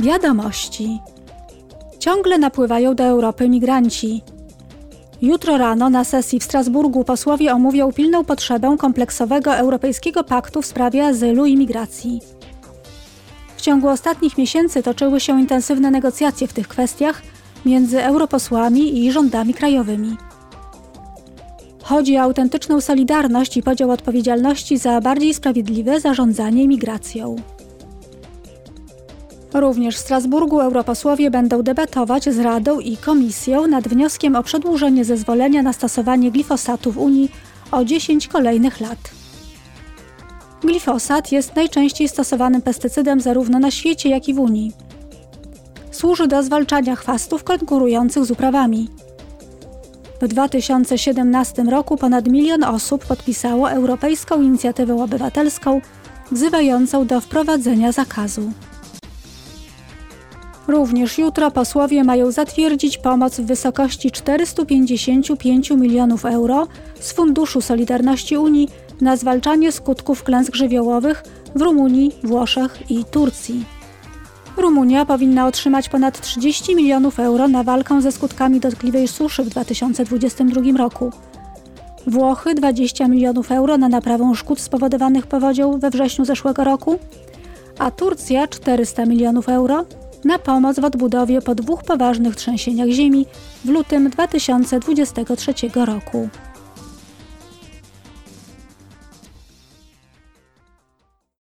Wiadomości. Ciągle napływają do Europy migranci. Jutro rano na sesji w Strasburgu posłowie omówią pilną potrzebę kompleksowego europejskiego paktu w sprawie azylu i migracji. W ciągu ostatnich miesięcy toczyły się intensywne negocjacje w tych kwestiach między europosłami i rządami krajowymi. Chodzi o autentyczną solidarność i podział odpowiedzialności za bardziej sprawiedliwe zarządzanie migracją. Również w Strasburgu europosłowie będą debatować z Radą i Komisją nad wnioskiem o przedłużenie zezwolenia na stosowanie glifosatu w Unii o 10 kolejnych lat. Glifosat jest najczęściej stosowanym pestycydem zarówno na świecie, jak i w Unii. Służy do zwalczania chwastów konkurujących z uprawami. W 2017 roku ponad milion osób podpisało Europejską Inicjatywę Obywatelską wzywającą do wprowadzenia zakazu. Również jutro posłowie mają zatwierdzić pomoc w wysokości 455 milionów euro z Funduszu Solidarności Unii na zwalczanie skutków klęsk żywiołowych w Rumunii, Włoszech i Turcji. Rumunia powinna otrzymać ponad 30 milionów euro na walkę ze skutkami dotkliwej suszy w 2022 roku. Włochy 20 milionów euro na naprawę szkód spowodowanych powodzią we wrześniu zeszłego roku, a Turcja 400 milionów euro na pomoc w odbudowie po dwóch poważnych trzęsieniach ziemi w lutym 2023 roku.